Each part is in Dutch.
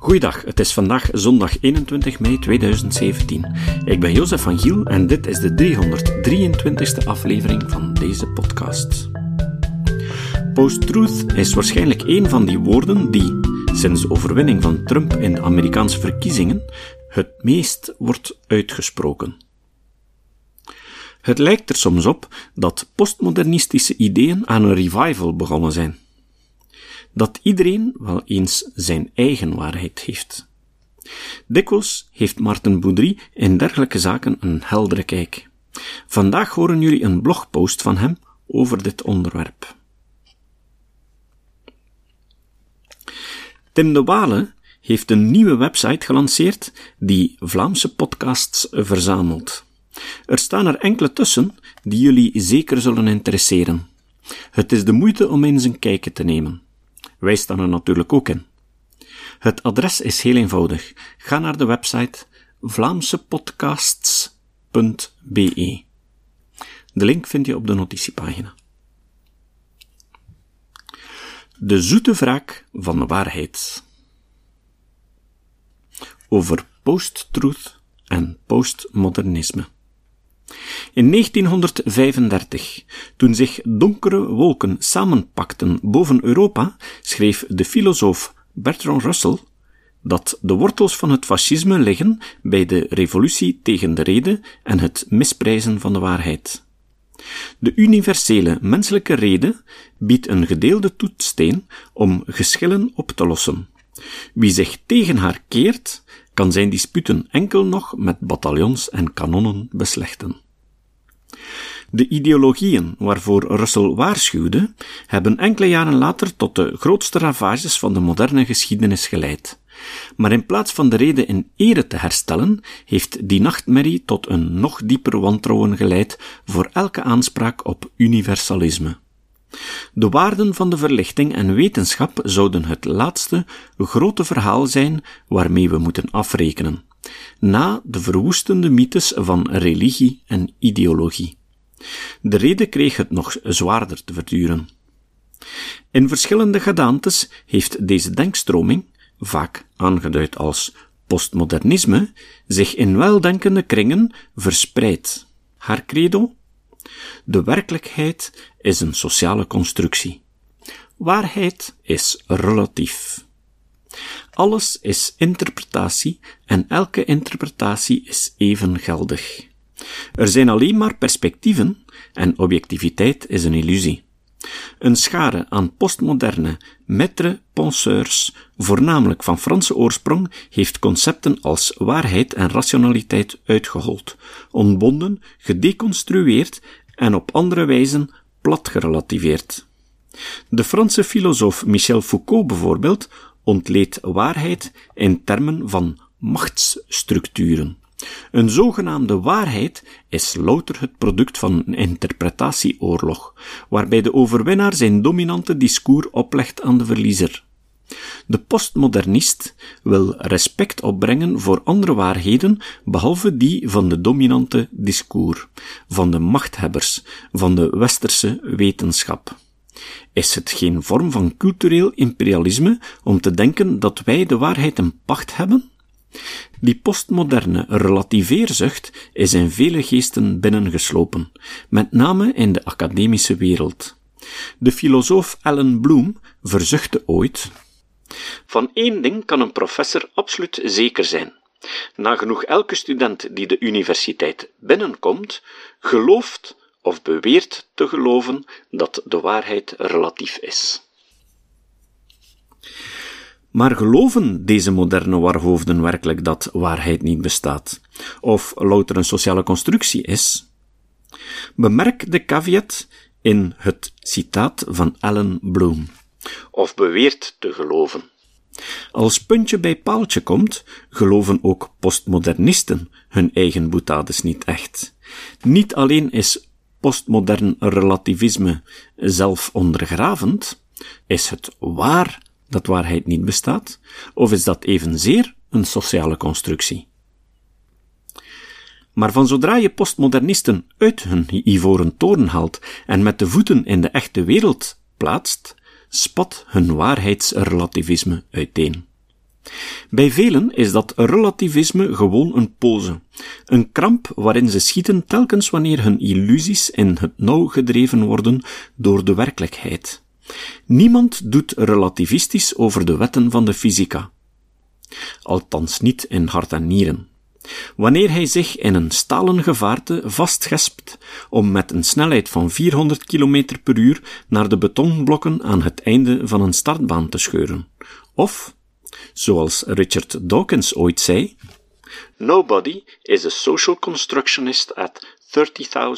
Goeiedag, het is vandaag zondag 21 mei 2017. Ik ben Jozef van Giel en dit is de 323ste aflevering van deze podcast. Post-truth is waarschijnlijk een van die woorden die, sinds de overwinning van Trump in de Amerikaanse verkiezingen, het meest wordt uitgesproken. Het lijkt er soms op dat postmodernistische ideeën aan een revival begonnen zijn dat iedereen wel eens zijn eigen waarheid heeft. Dikwijls heeft Martin Boudry in dergelijke zaken een heldere kijk. Vandaag horen jullie een blogpost van hem over dit onderwerp. Tim de Wale heeft een nieuwe website gelanceerd die Vlaamse podcasts verzamelt. Er staan er enkele tussen die jullie zeker zullen interesseren. Het is de moeite om eens een kijkje te nemen. Wij staan er natuurlijk ook in. Het adres is heel eenvoudig. Ga naar de website vlaamsepodcasts.be. De link vind je op de notitiepagina. De zoete wraak van de waarheid. Over post-truth en postmodernisme. In 1935, toen zich donkere wolken samenpakten boven Europa, schreef de filosoof Bertrand Russell dat de wortels van het fascisme liggen bij de revolutie tegen de rede en het misprijzen van de waarheid. De universele menselijke rede biedt een gedeelde toetssteen om geschillen op te lossen. Wie zich tegen haar keert, kan zijn disputen enkel nog met bataljons en kanonnen beslechten. De ideologieën waarvoor Russell waarschuwde, hebben enkele jaren later tot de grootste ravages van de moderne geschiedenis geleid. Maar in plaats van de reden in ere te herstellen, heeft die nachtmerrie tot een nog dieper wantrouwen geleid voor elke aanspraak op universalisme. De waarden van de verlichting en wetenschap zouden het laatste grote verhaal zijn waarmee we moeten afrekenen, na de verwoestende mythes van religie en ideologie. De reden kreeg het nog zwaarder te verduren. In verschillende gedaantes heeft deze denkstroming, vaak aangeduid als postmodernisme, zich in weldenkende kringen verspreid. Haar credo? De werkelijkheid is een sociale constructie. Waarheid is relatief. Alles is interpretatie en elke interpretatie is even geldig. Er zijn alleen maar perspectieven en objectiviteit is een illusie. Een schare aan postmoderne maître penseurs, voornamelijk van Franse oorsprong, heeft concepten als waarheid en rationaliteit uitgehold, ontbonden, gedeconstrueerd en op andere wijzen plat gerelativeerd. De Franse filosoof Michel Foucault bijvoorbeeld ontleed waarheid in termen van machtsstructuren. Een zogenaamde waarheid is louter het product van een interpretatieoorlog, waarbij de overwinnaar zijn dominante discours oplegt aan de verliezer. De postmodernist wil respect opbrengen voor andere waarheden behalve die van de dominante discours, van de machthebbers, van de westerse wetenschap. Is het geen vorm van cultureel imperialisme om te denken dat wij de waarheid in pacht hebben? Die postmoderne relativeerzucht is in vele geesten binnengeslopen, met name in de academische wereld. De filosoof Alan Bloom verzuchtte ooit Van één ding kan een professor absoluut zeker zijn. Nagenoeg elke student die de universiteit binnenkomt, gelooft of beweert te geloven dat de waarheid relatief is. Maar geloven deze moderne warhoofden werkelijk dat waarheid niet bestaat? Of louter een sociale constructie is? Bemerk de caveat in het citaat van Alan Bloom. Of beweert te geloven. Als puntje bij paaltje komt, geloven ook postmodernisten hun eigen boetades niet echt. Niet alleen is postmodern relativisme zelf ondergravend, is het waar dat waarheid niet bestaat, of is dat evenzeer een sociale constructie? Maar van zodra je postmodernisten uit hun ivoren toren haalt en met de voeten in de echte wereld plaatst, spat hun waarheidsrelativisme uiteen. Bij velen is dat relativisme gewoon een pose, een kramp waarin ze schieten telkens wanneer hun illusies in het nauw gedreven worden door de werkelijkheid. Niemand doet relativistisch over de wetten van de fysica. Althans niet in hart en nieren. Wanneer hij zich in een stalen gevaarte vastgespt om met een snelheid van 400 km per uur naar de betonblokken aan het einde van een startbaan te scheuren. Of, zoals Richard Dawkins ooit zei, Nobody is a social constructionist at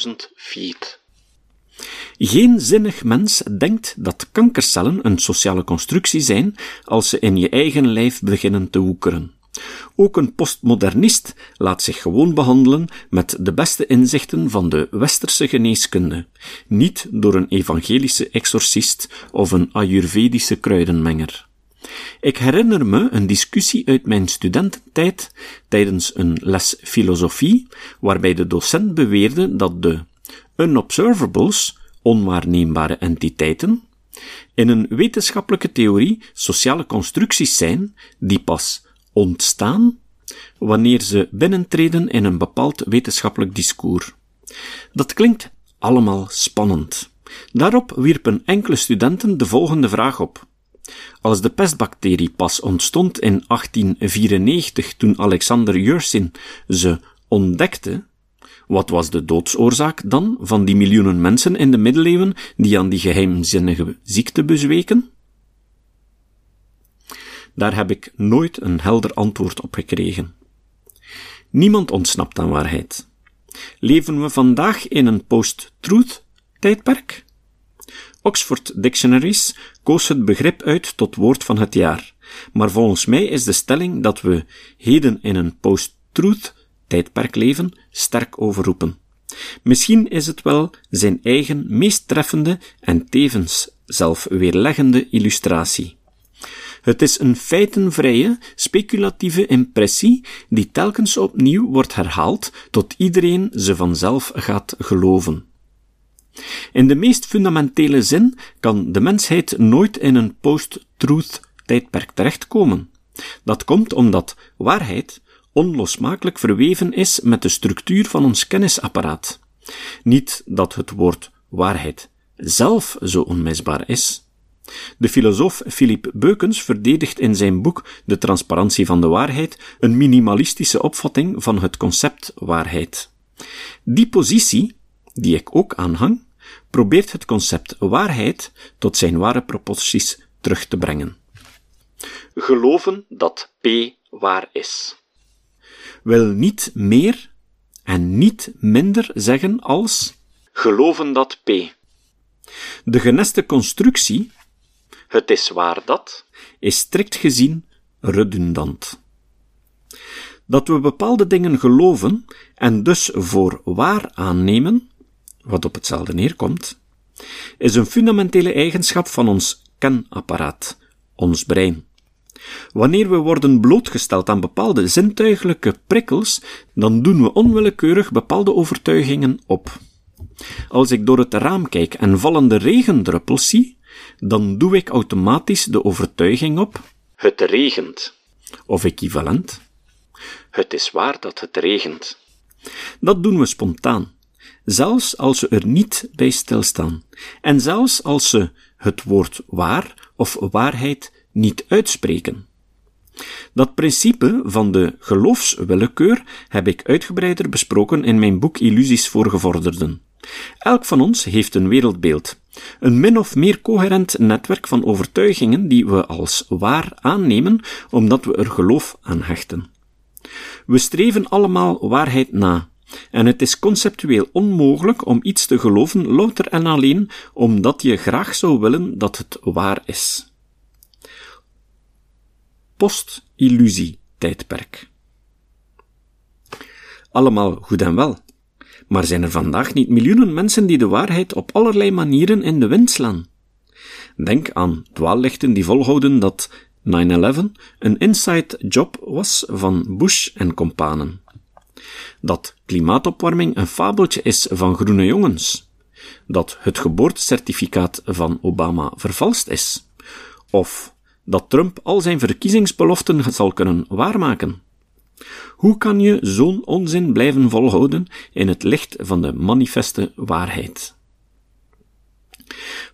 30.000 feet. Geen zinnig mens denkt dat kankercellen een sociale constructie zijn als ze in je eigen lijf beginnen te woekeren. Ook een postmodernist laat zich gewoon behandelen met de beste inzichten van de westerse geneeskunde, niet door een evangelische exorcist of een ayurvedische kruidenmenger. Ik herinner me een discussie uit mijn studententijd tijdens een les filosofie, waarbij de docent beweerde dat de unobservables, onwaarneembare entiteiten, in een wetenschappelijke theorie sociale constructies zijn die pas ontstaan wanneer ze binnentreden in een bepaald wetenschappelijk discours. Dat klinkt allemaal spannend. Daarop wierpen enkele studenten de volgende vraag op. Als de pestbacterie pas ontstond in 1894 toen Alexander Yersin ze ontdekte, wat was de doodsoorzaak dan van die miljoenen mensen in de middeleeuwen die aan die geheimzinnige ziekte bezweken? Daar heb ik nooit een helder antwoord op gekregen. Niemand ontsnapt aan waarheid. Leven we vandaag in een post-truth tijdperk? Oxford Dictionaries koos het begrip uit tot woord van het jaar, maar volgens mij is de stelling dat we heden in een post-truth tijdperk leven sterk overroepen. Misschien is het wel zijn eigen meest treffende en tevens zelfweerleggende illustratie. Het is een feitenvrije, speculatieve impressie die telkens opnieuw wordt herhaald tot iedereen ze vanzelf gaat geloven. In de meest fundamentele zin kan de mensheid nooit in een post-truth tijdperk terechtkomen. Dat komt omdat waarheid onlosmakelijk verweven is met de structuur van ons kennisapparaat. Niet dat het woord waarheid zelf zo onmisbaar is. De filosoof Philippe Beukens verdedigt in zijn boek De transparantie van de waarheid een minimalistische opvatting van het concept waarheid. Die positie, die ik ook aanhang, probeert het concept waarheid tot zijn ware proporties terug te brengen. Geloven dat P waar is. Wil niet meer en niet minder zeggen als geloven dat P. De geneste constructie het is waar dat, is strikt gezien redundant. Dat we bepaalde dingen geloven en dus voor waar aannemen, wat op hetzelfde neerkomt, is een fundamentele eigenschap van ons kenapparaat, ons brein. Wanneer we worden blootgesteld aan bepaalde zintuigelijke prikkels, dan doen we onwillekeurig bepaalde overtuigingen op. Als ik door het raam kijk en vallende regendruppels zie, dan doe ik automatisch de overtuiging op: het regent. Of equivalent: het is waar dat het regent. Dat doen we spontaan, zelfs als we er niet bij stilstaan, en zelfs als ze het woord waar of waarheid niet uitspreken. Dat principe van de geloofswillekeur heb ik uitgebreider besproken in mijn boek Illusies voor gevorderden. Elk van ons heeft een wereldbeeld, een min of meer coherent netwerk van overtuigingen die we als waar aannemen omdat we er geloof aan hechten. We streven allemaal waarheid na, en het is conceptueel onmogelijk om iets te geloven louter en alleen omdat je graag zou willen dat het waar is. Post-illusie tijdperk. Allemaal goed en wel. Maar zijn er vandaag niet miljoenen mensen die de waarheid op allerlei manieren in de wind slaan? Denk aan dwaallichten die volhouden dat 9-11 een inside job was van Bush en companen. Dat klimaatopwarming een fabeltje is van groene jongens. Dat het geboortecertificaat van Obama vervalst is. Of dat Trump al zijn verkiezingsbeloften zal kunnen waarmaken. Hoe kan je zo'n onzin blijven volhouden in het licht van de manifeste waarheid?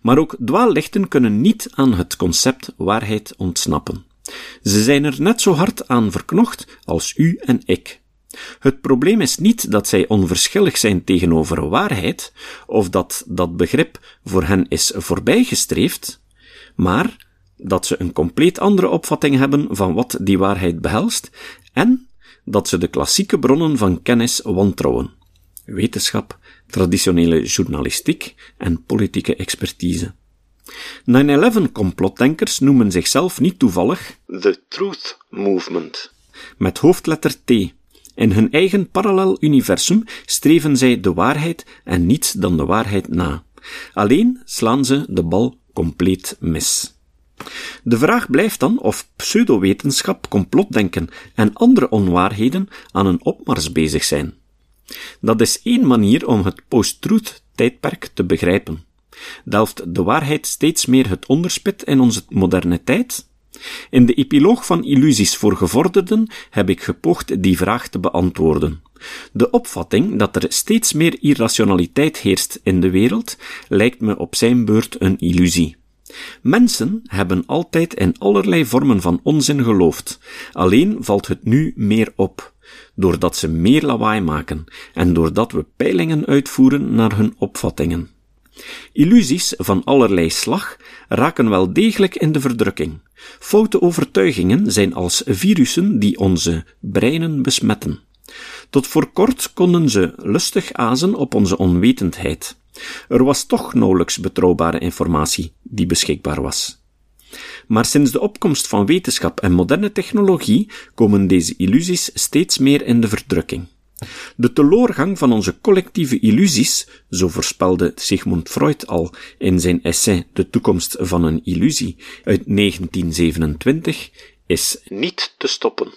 Maar ook dwaallichten kunnen niet aan het concept waarheid ontsnappen. Ze zijn er net zo hard aan verknocht als u en ik. Het probleem is niet dat zij onverschillig zijn tegenover waarheid, of dat dat begrip voor hen is voorbijgestreefd, maar dat ze een compleet andere opvatting hebben van wat die waarheid behelst en dat ze de klassieke bronnen van kennis wantrouwen. Wetenschap, traditionele journalistiek en politieke expertise. 9-11 complotdenkers noemen zichzelf niet toevallig The Truth Movement, met hoofdletter T. In hun eigen parallel universum streven zij de waarheid en niets dan de waarheid na. Alleen slaan ze de bal compleet mis. De vraag blijft dan of pseudowetenschap, complotdenken en andere onwaarheden aan een opmars bezig zijn. Dat is één manier om het post-truth tijdperk te begrijpen. Delft de waarheid steeds meer het onderspit in onze moderne tijd? In de epiloog van Illusies voor gevorderden heb ik gepoogd die vraag te beantwoorden. De opvatting dat er steeds meer irrationaliteit heerst in de wereld lijkt me op zijn beurt een illusie. Mensen hebben altijd in allerlei vormen van onzin geloofd, alleen valt het nu meer op, doordat ze meer lawaai maken en doordat we peilingen uitvoeren naar hun opvattingen. Illusies van allerlei slag raken wel degelijk in de verdrukking. Foute overtuigingen zijn als virussen die onze breinen besmetten. Tot voor kort konden ze lustig azen op onze onwetendheid. Er was toch nauwelijks betrouwbare informatie die beschikbaar was. Maar sinds de opkomst van wetenschap en moderne technologie komen deze illusies steeds meer in de verdrukking. De teloorgang van onze collectieve illusies, zo voorspelde Sigmund Freud al in zijn essay De toekomst van een illusie uit 1927, is niet te stoppen.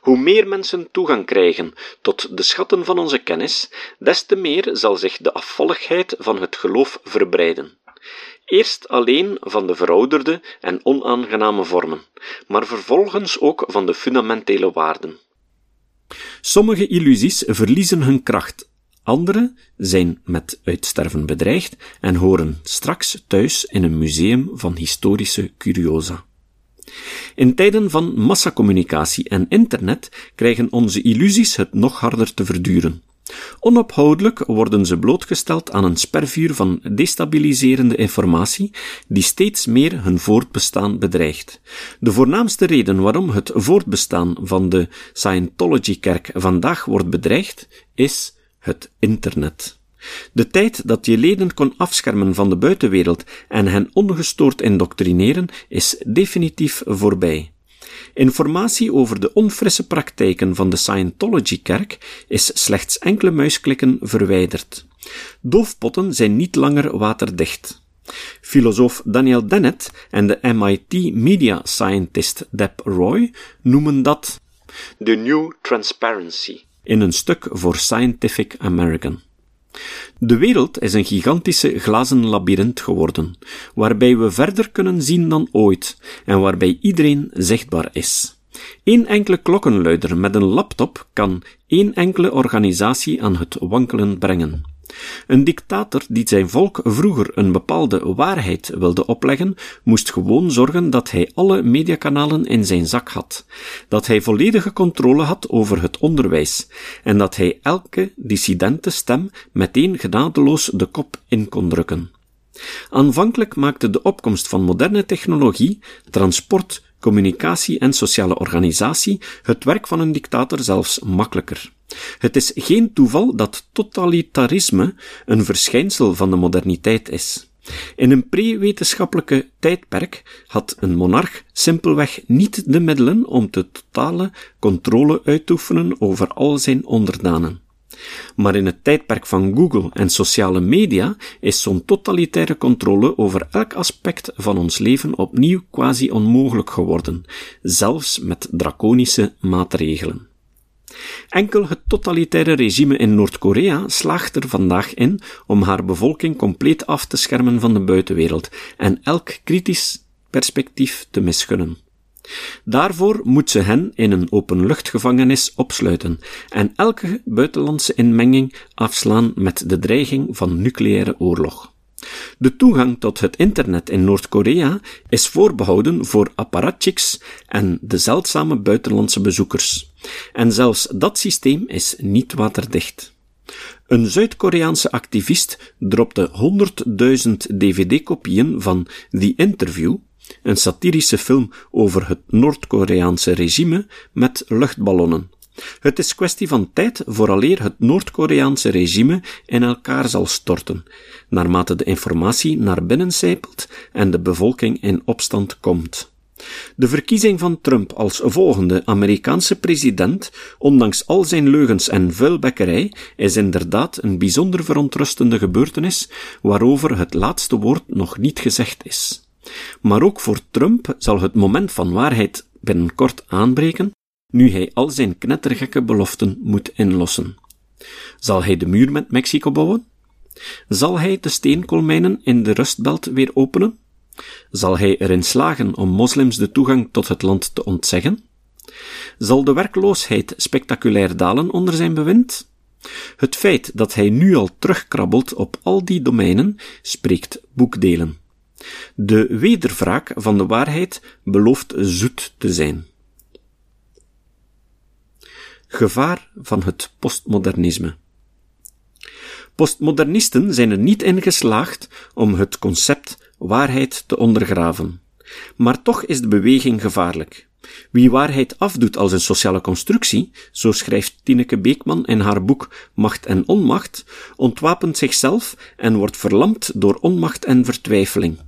Hoe meer mensen toegang krijgen tot de schatten van onze kennis, des te meer zal zich de afvalligheid van het geloof verbreiden. Eerst alleen van de verouderde en onaangename vormen, maar vervolgens ook van de fundamentele waarden. Sommige illusies verliezen hun kracht, andere zijn met uitsterven bedreigd en horen straks thuis in een museum van historische curiosa. In tijden van massacommunicatie en internet krijgen onze illusies het nog harder te verduren. Onophoudelijk worden ze blootgesteld aan een spervuur van destabiliserende informatie die steeds meer hun voortbestaan bedreigt. De voornaamste reden waarom het voortbestaan van de Scientology-kerk vandaag wordt bedreigd, is het internet. De tijd dat je leden kon afschermen van de buitenwereld en hen ongestoord indoctrineren is definitief voorbij. Informatie over de onfrisse praktijken van de Scientology-kerk is slechts enkele muisklikken verwijderd. Doofpotten zijn niet langer waterdicht. Filosoof Daniel Dennett en de MIT media scientist Deb Roy noemen dat The New Transparency in een stuk voor Scientific American. De wereld is een gigantische glazen labyrint geworden, waarbij we verder kunnen zien dan ooit en waarbij iedereen zichtbaar is. Eén enkele klokkenluider met een laptop kan één enkele organisatie aan het wankelen brengen. Een dictator die zijn volk vroeger een bepaalde waarheid wilde opleggen, moest gewoon zorgen dat hij alle mediakanalen in zijn zak had, dat hij volledige controle had over het onderwijs en dat hij elke dissidente stem meteen genadeloos de kop in kon drukken. Aanvankelijk maakte de opkomst van moderne technologie, transport, communicatie en sociale organisatie het werk van een dictator zelfs makkelijker. Het is geen toeval dat totalitarisme een verschijnsel van de moderniteit is. In een pre-wetenschappelijke tijdperk had een monarch simpelweg niet de middelen om de totale controle uit te oefenen over al zijn onderdanen. Maar in het tijdperk van Google en sociale media is zo'n totalitaire controle over elk aspect van ons leven opnieuw quasi onmogelijk geworden, zelfs met draconische maatregelen. Enkel het totalitaire regime in Noord-Korea slaagt er vandaag in om haar bevolking compleet af te schermen van de buitenwereld en elk kritisch perspectief te misgunnen. Daarvoor moet ze hen in een openluchtgevangenis opsluiten en elke buitenlandse inmenging afslaan met de dreiging van nucleaire oorlog. De toegang tot het internet in Noord-Korea is voorbehouden voor apparatchiks en de zeldzame buitenlandse bezoekers. En zelfs dat systeem is niet waterdicht. Een Zuid-Koreaanse activist dropte 100.000 dvd-kopieën van The Interview, een satirische film over het Noord-Koreaanse regime met luchtballonnen. Het is kwestie van tijd vooraleer het Noord-Koreaanse regime in elkaar zal storten, naarmate de informatie naar binnen zijpelt en de bevolking in opstand komt. De verkiezing van Trump als volgende Amerikaanse president, ondanks al zijn leugens en vuilbekkerij, is inderdaad een bijzonder verontrustende gebeurtenis waarover het laatste woord nog niet gezegd is. Maar ook voor Trump zal het moment van waarheid binnenkort aanbreken, nu hij al zijn knettergekke beloften moet inlossen. Zal hij de muur met Mexico bouwen? Zal hij de steenkoolmijnen in de rustbelt weer openen? Zal hij erin slagen om moslims de toegang tot het land te ontzeggen? Zal de werkloosheid spectaculair dalen onder zijn bewind? Het feit dat hij nu al terugkrabbelt op al die domeinen spreekt boekdelen. De wedervraak van de waarheid belooft zoet te zijn. Gevaar van het postmodernisme. Postmodernisten zijn er niet in geslaagd om het concept waarheid te ondergraven. Maar toch is de beweging gevaarlijk. Wie waarheid afdoet als een sociale constructie, zo schrijft Tineke Beekman in haar boek Macht en Onmacht, ontwapent zichzelf en wordt verlamd door onmacht en vertwijfeling.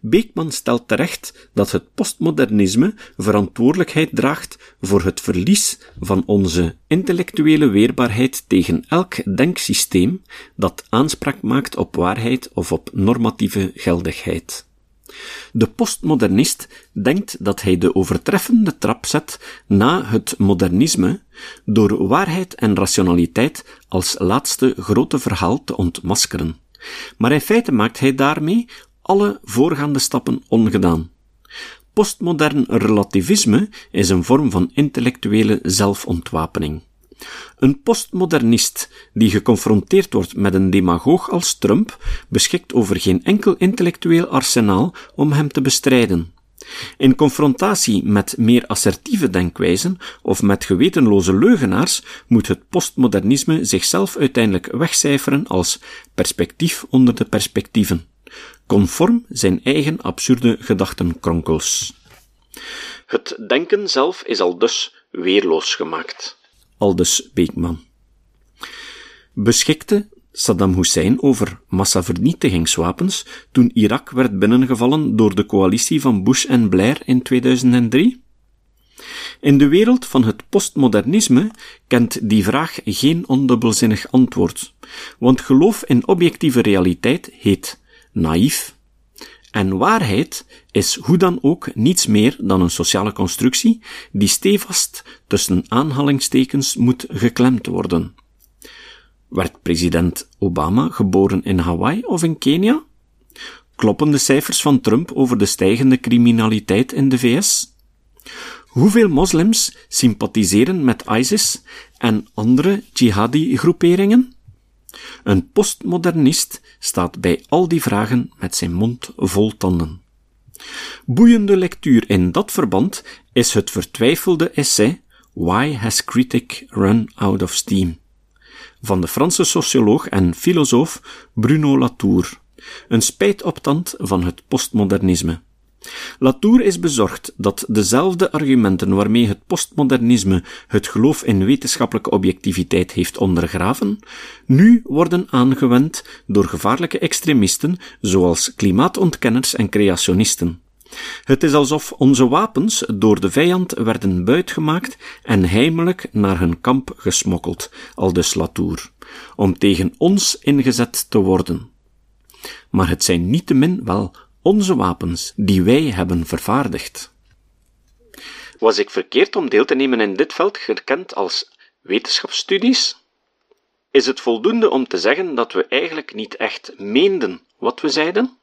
Beekman stelt terecht dat het postmodernisme verantwoordelijkheid draagt voor het verlies van onze intellectuele weerbaarheid tegen elk denksysteem dat aanspraak maakt op waarheid of op normatieve geldigheid. De postmodernist denkt dat hij de overtreffende trap zet na het modernisme door waarheid en rationaliteit als laatste grote verhaal te ontmaskeren. Maar in feite maakt hij daarmee alle voorgaande stappen ongedaan. Postmodern relativisme is een vorm van intellectuele zelfontwapening. Een postmodernist die geconfronteerd wordt met een demagoog als Trump beschikt over geen enkel intellectueel arsenaal om hem te bestrijden. In confrontatie met meer assertieve denkwijzen of met gewetenloze leugenaars moet het postmodernisme zichzelf uiteindelijk wegcijferen als perspectief onder de perspectieven conform zijn eigen absurde gedachtenkronkels. Het denken zelf is al dus weerloos gemaakt. Aldus Beekman. Beschikte Saddam Hussein over massavernietigingswapens toen Irak werd binnengevallen door de coalitie van Bush en Blair in 2003? In de wereld van het postmodernisme kent die vraag geen ondubbelzinnig antwoord, want geloof in objectieve realiteit heet naïef. En waarheid is hoe dan ook niets meer dan een sociale constructie die stevast tussen aanhalingstekens moet geklemd worden. Werd president Obama geboren in Hawaii of in Kenia? Kloppen de cijfers van Trump over de stijgende criminaliteit in de VS? Hoeveel moslims sympathiseren met ISIS en andere jihadi-groeperingen? Een postmodernist staat bij al die vragen met zijn mond vol tanden. Boeiende lectuur in dat verband is het vertwijfelde essay Why Has Critic Run Out of Steam? van de Franse socioloog en filosoof Bruno Latour, een spijtoptand van het postmodernisme. Latour is bezorgd dat dezelfde argumenten waarmee het postmodernisme het geloof in wetenschappelijke objectiviteit heeft ondergraven, nu worden aangewend door gevaarlijke extremisten zoals klimaatontkenners en creationisten. Het is alsof onze wapens door de vijand werden buitgemaakt en heimelijk naar hun kamp gesmokkeld, aldus Latour, om tegen ons ingezet te worden. Maar het zijn niettemin wel onze wapens die wij hebben vervaardigd. Was ik verkeerd om deel te nemen in dit veld, gekend als wetenschapsstudies? Is het voldoende om te zeggen dat we eigenlijk niet echt meenden wat we zeiden?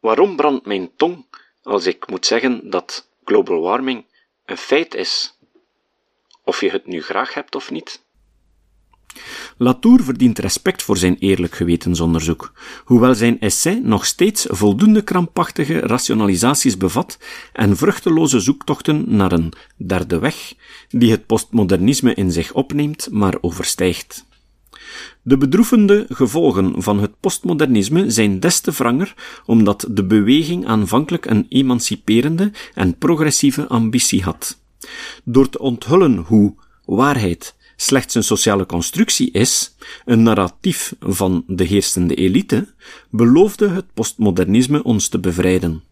Waarom brandt mijn tong als ik moet zeggen dat global warming een feit is, of je het nu graag hebt of niet. Latour verdient respect voor zijn eerlijk gewetensonderzoek, hoewel zijn essay nog steeds voldoende krampachtige rationalisaties bevat en vruchteloze zoektochten naar een derde weg, die het postmodernisme in zich opneemt, maar overstijgt. De bedroevende gevolgen van het postmodernisme zijn des te wranger omdat de beweging aanvankelijk een emanciperende en progressieve ambitie had. Door te onthullen hoe waarheid slechts een sociale constructie is, een narratief van de heersende elite, beloofde het postmodernisme ons te bevrijden.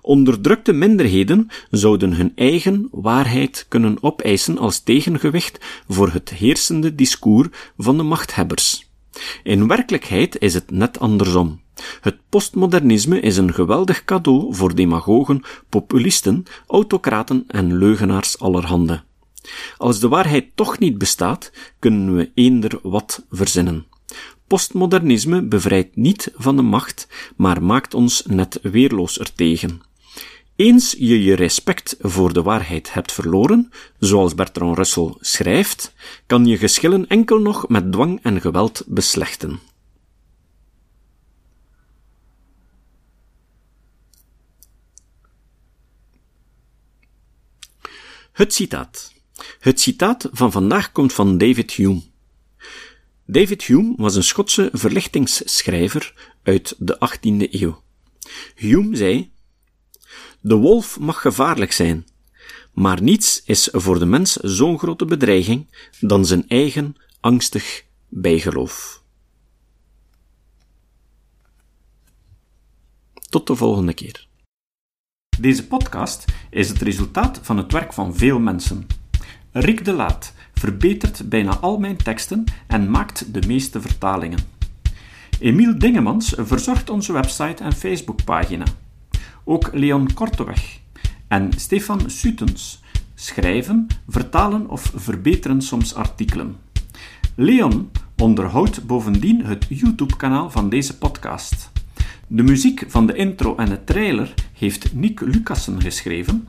Onderdrukte minderheden zouden hun eigen waarheid kunnen opeisen als tegengewicht voor het heersende discours van de machthebbers. In werkelijkheid is het net andersom. Het postmodernisme is een geweldig cadeau voor demagogen, populisten, autocraten en leugenaars allerhande. Als de waarheid toch niet bestaat, kunnen we eender wat verzinnen. Postmodernisme bevrijdt niet van de macht, maar maakt ons net weerloos ertegen. Eens je je respect voor de waarheid hebt verloren, zoals Bertrand Russell schrijft, kan je geschillen enkel nog met dwang en geweld beslechten. Het citaat. Het citaat van vandaag komt van David Hume. David Hume was een Schotse verlichtingsschrijver uit de 18e eeuw. Hume zei: De wolf mag gevaarlijk zijn, maar niets is voor de mens zo'n grote bedreiging dan zijn eigen angstig bijgeloof. Tot de volgende keer. Deze podcast is het resultaat van het werk van veel mensen. Rick de Laat verbetert bijna al mijn teksten en maakt de meeste vertalingen. Emiel Dingemans verzorgt onze website en Facebookpagina. Ook Leon Korteweg en Stefan Sutens schrijven, vertalen of verbeteren soms artikelen. Leon onderhoudt bovendien het YouTube-kanaal van deze podcast. De muziek van de intro en de trailer heeft Nick Lucassen geschreven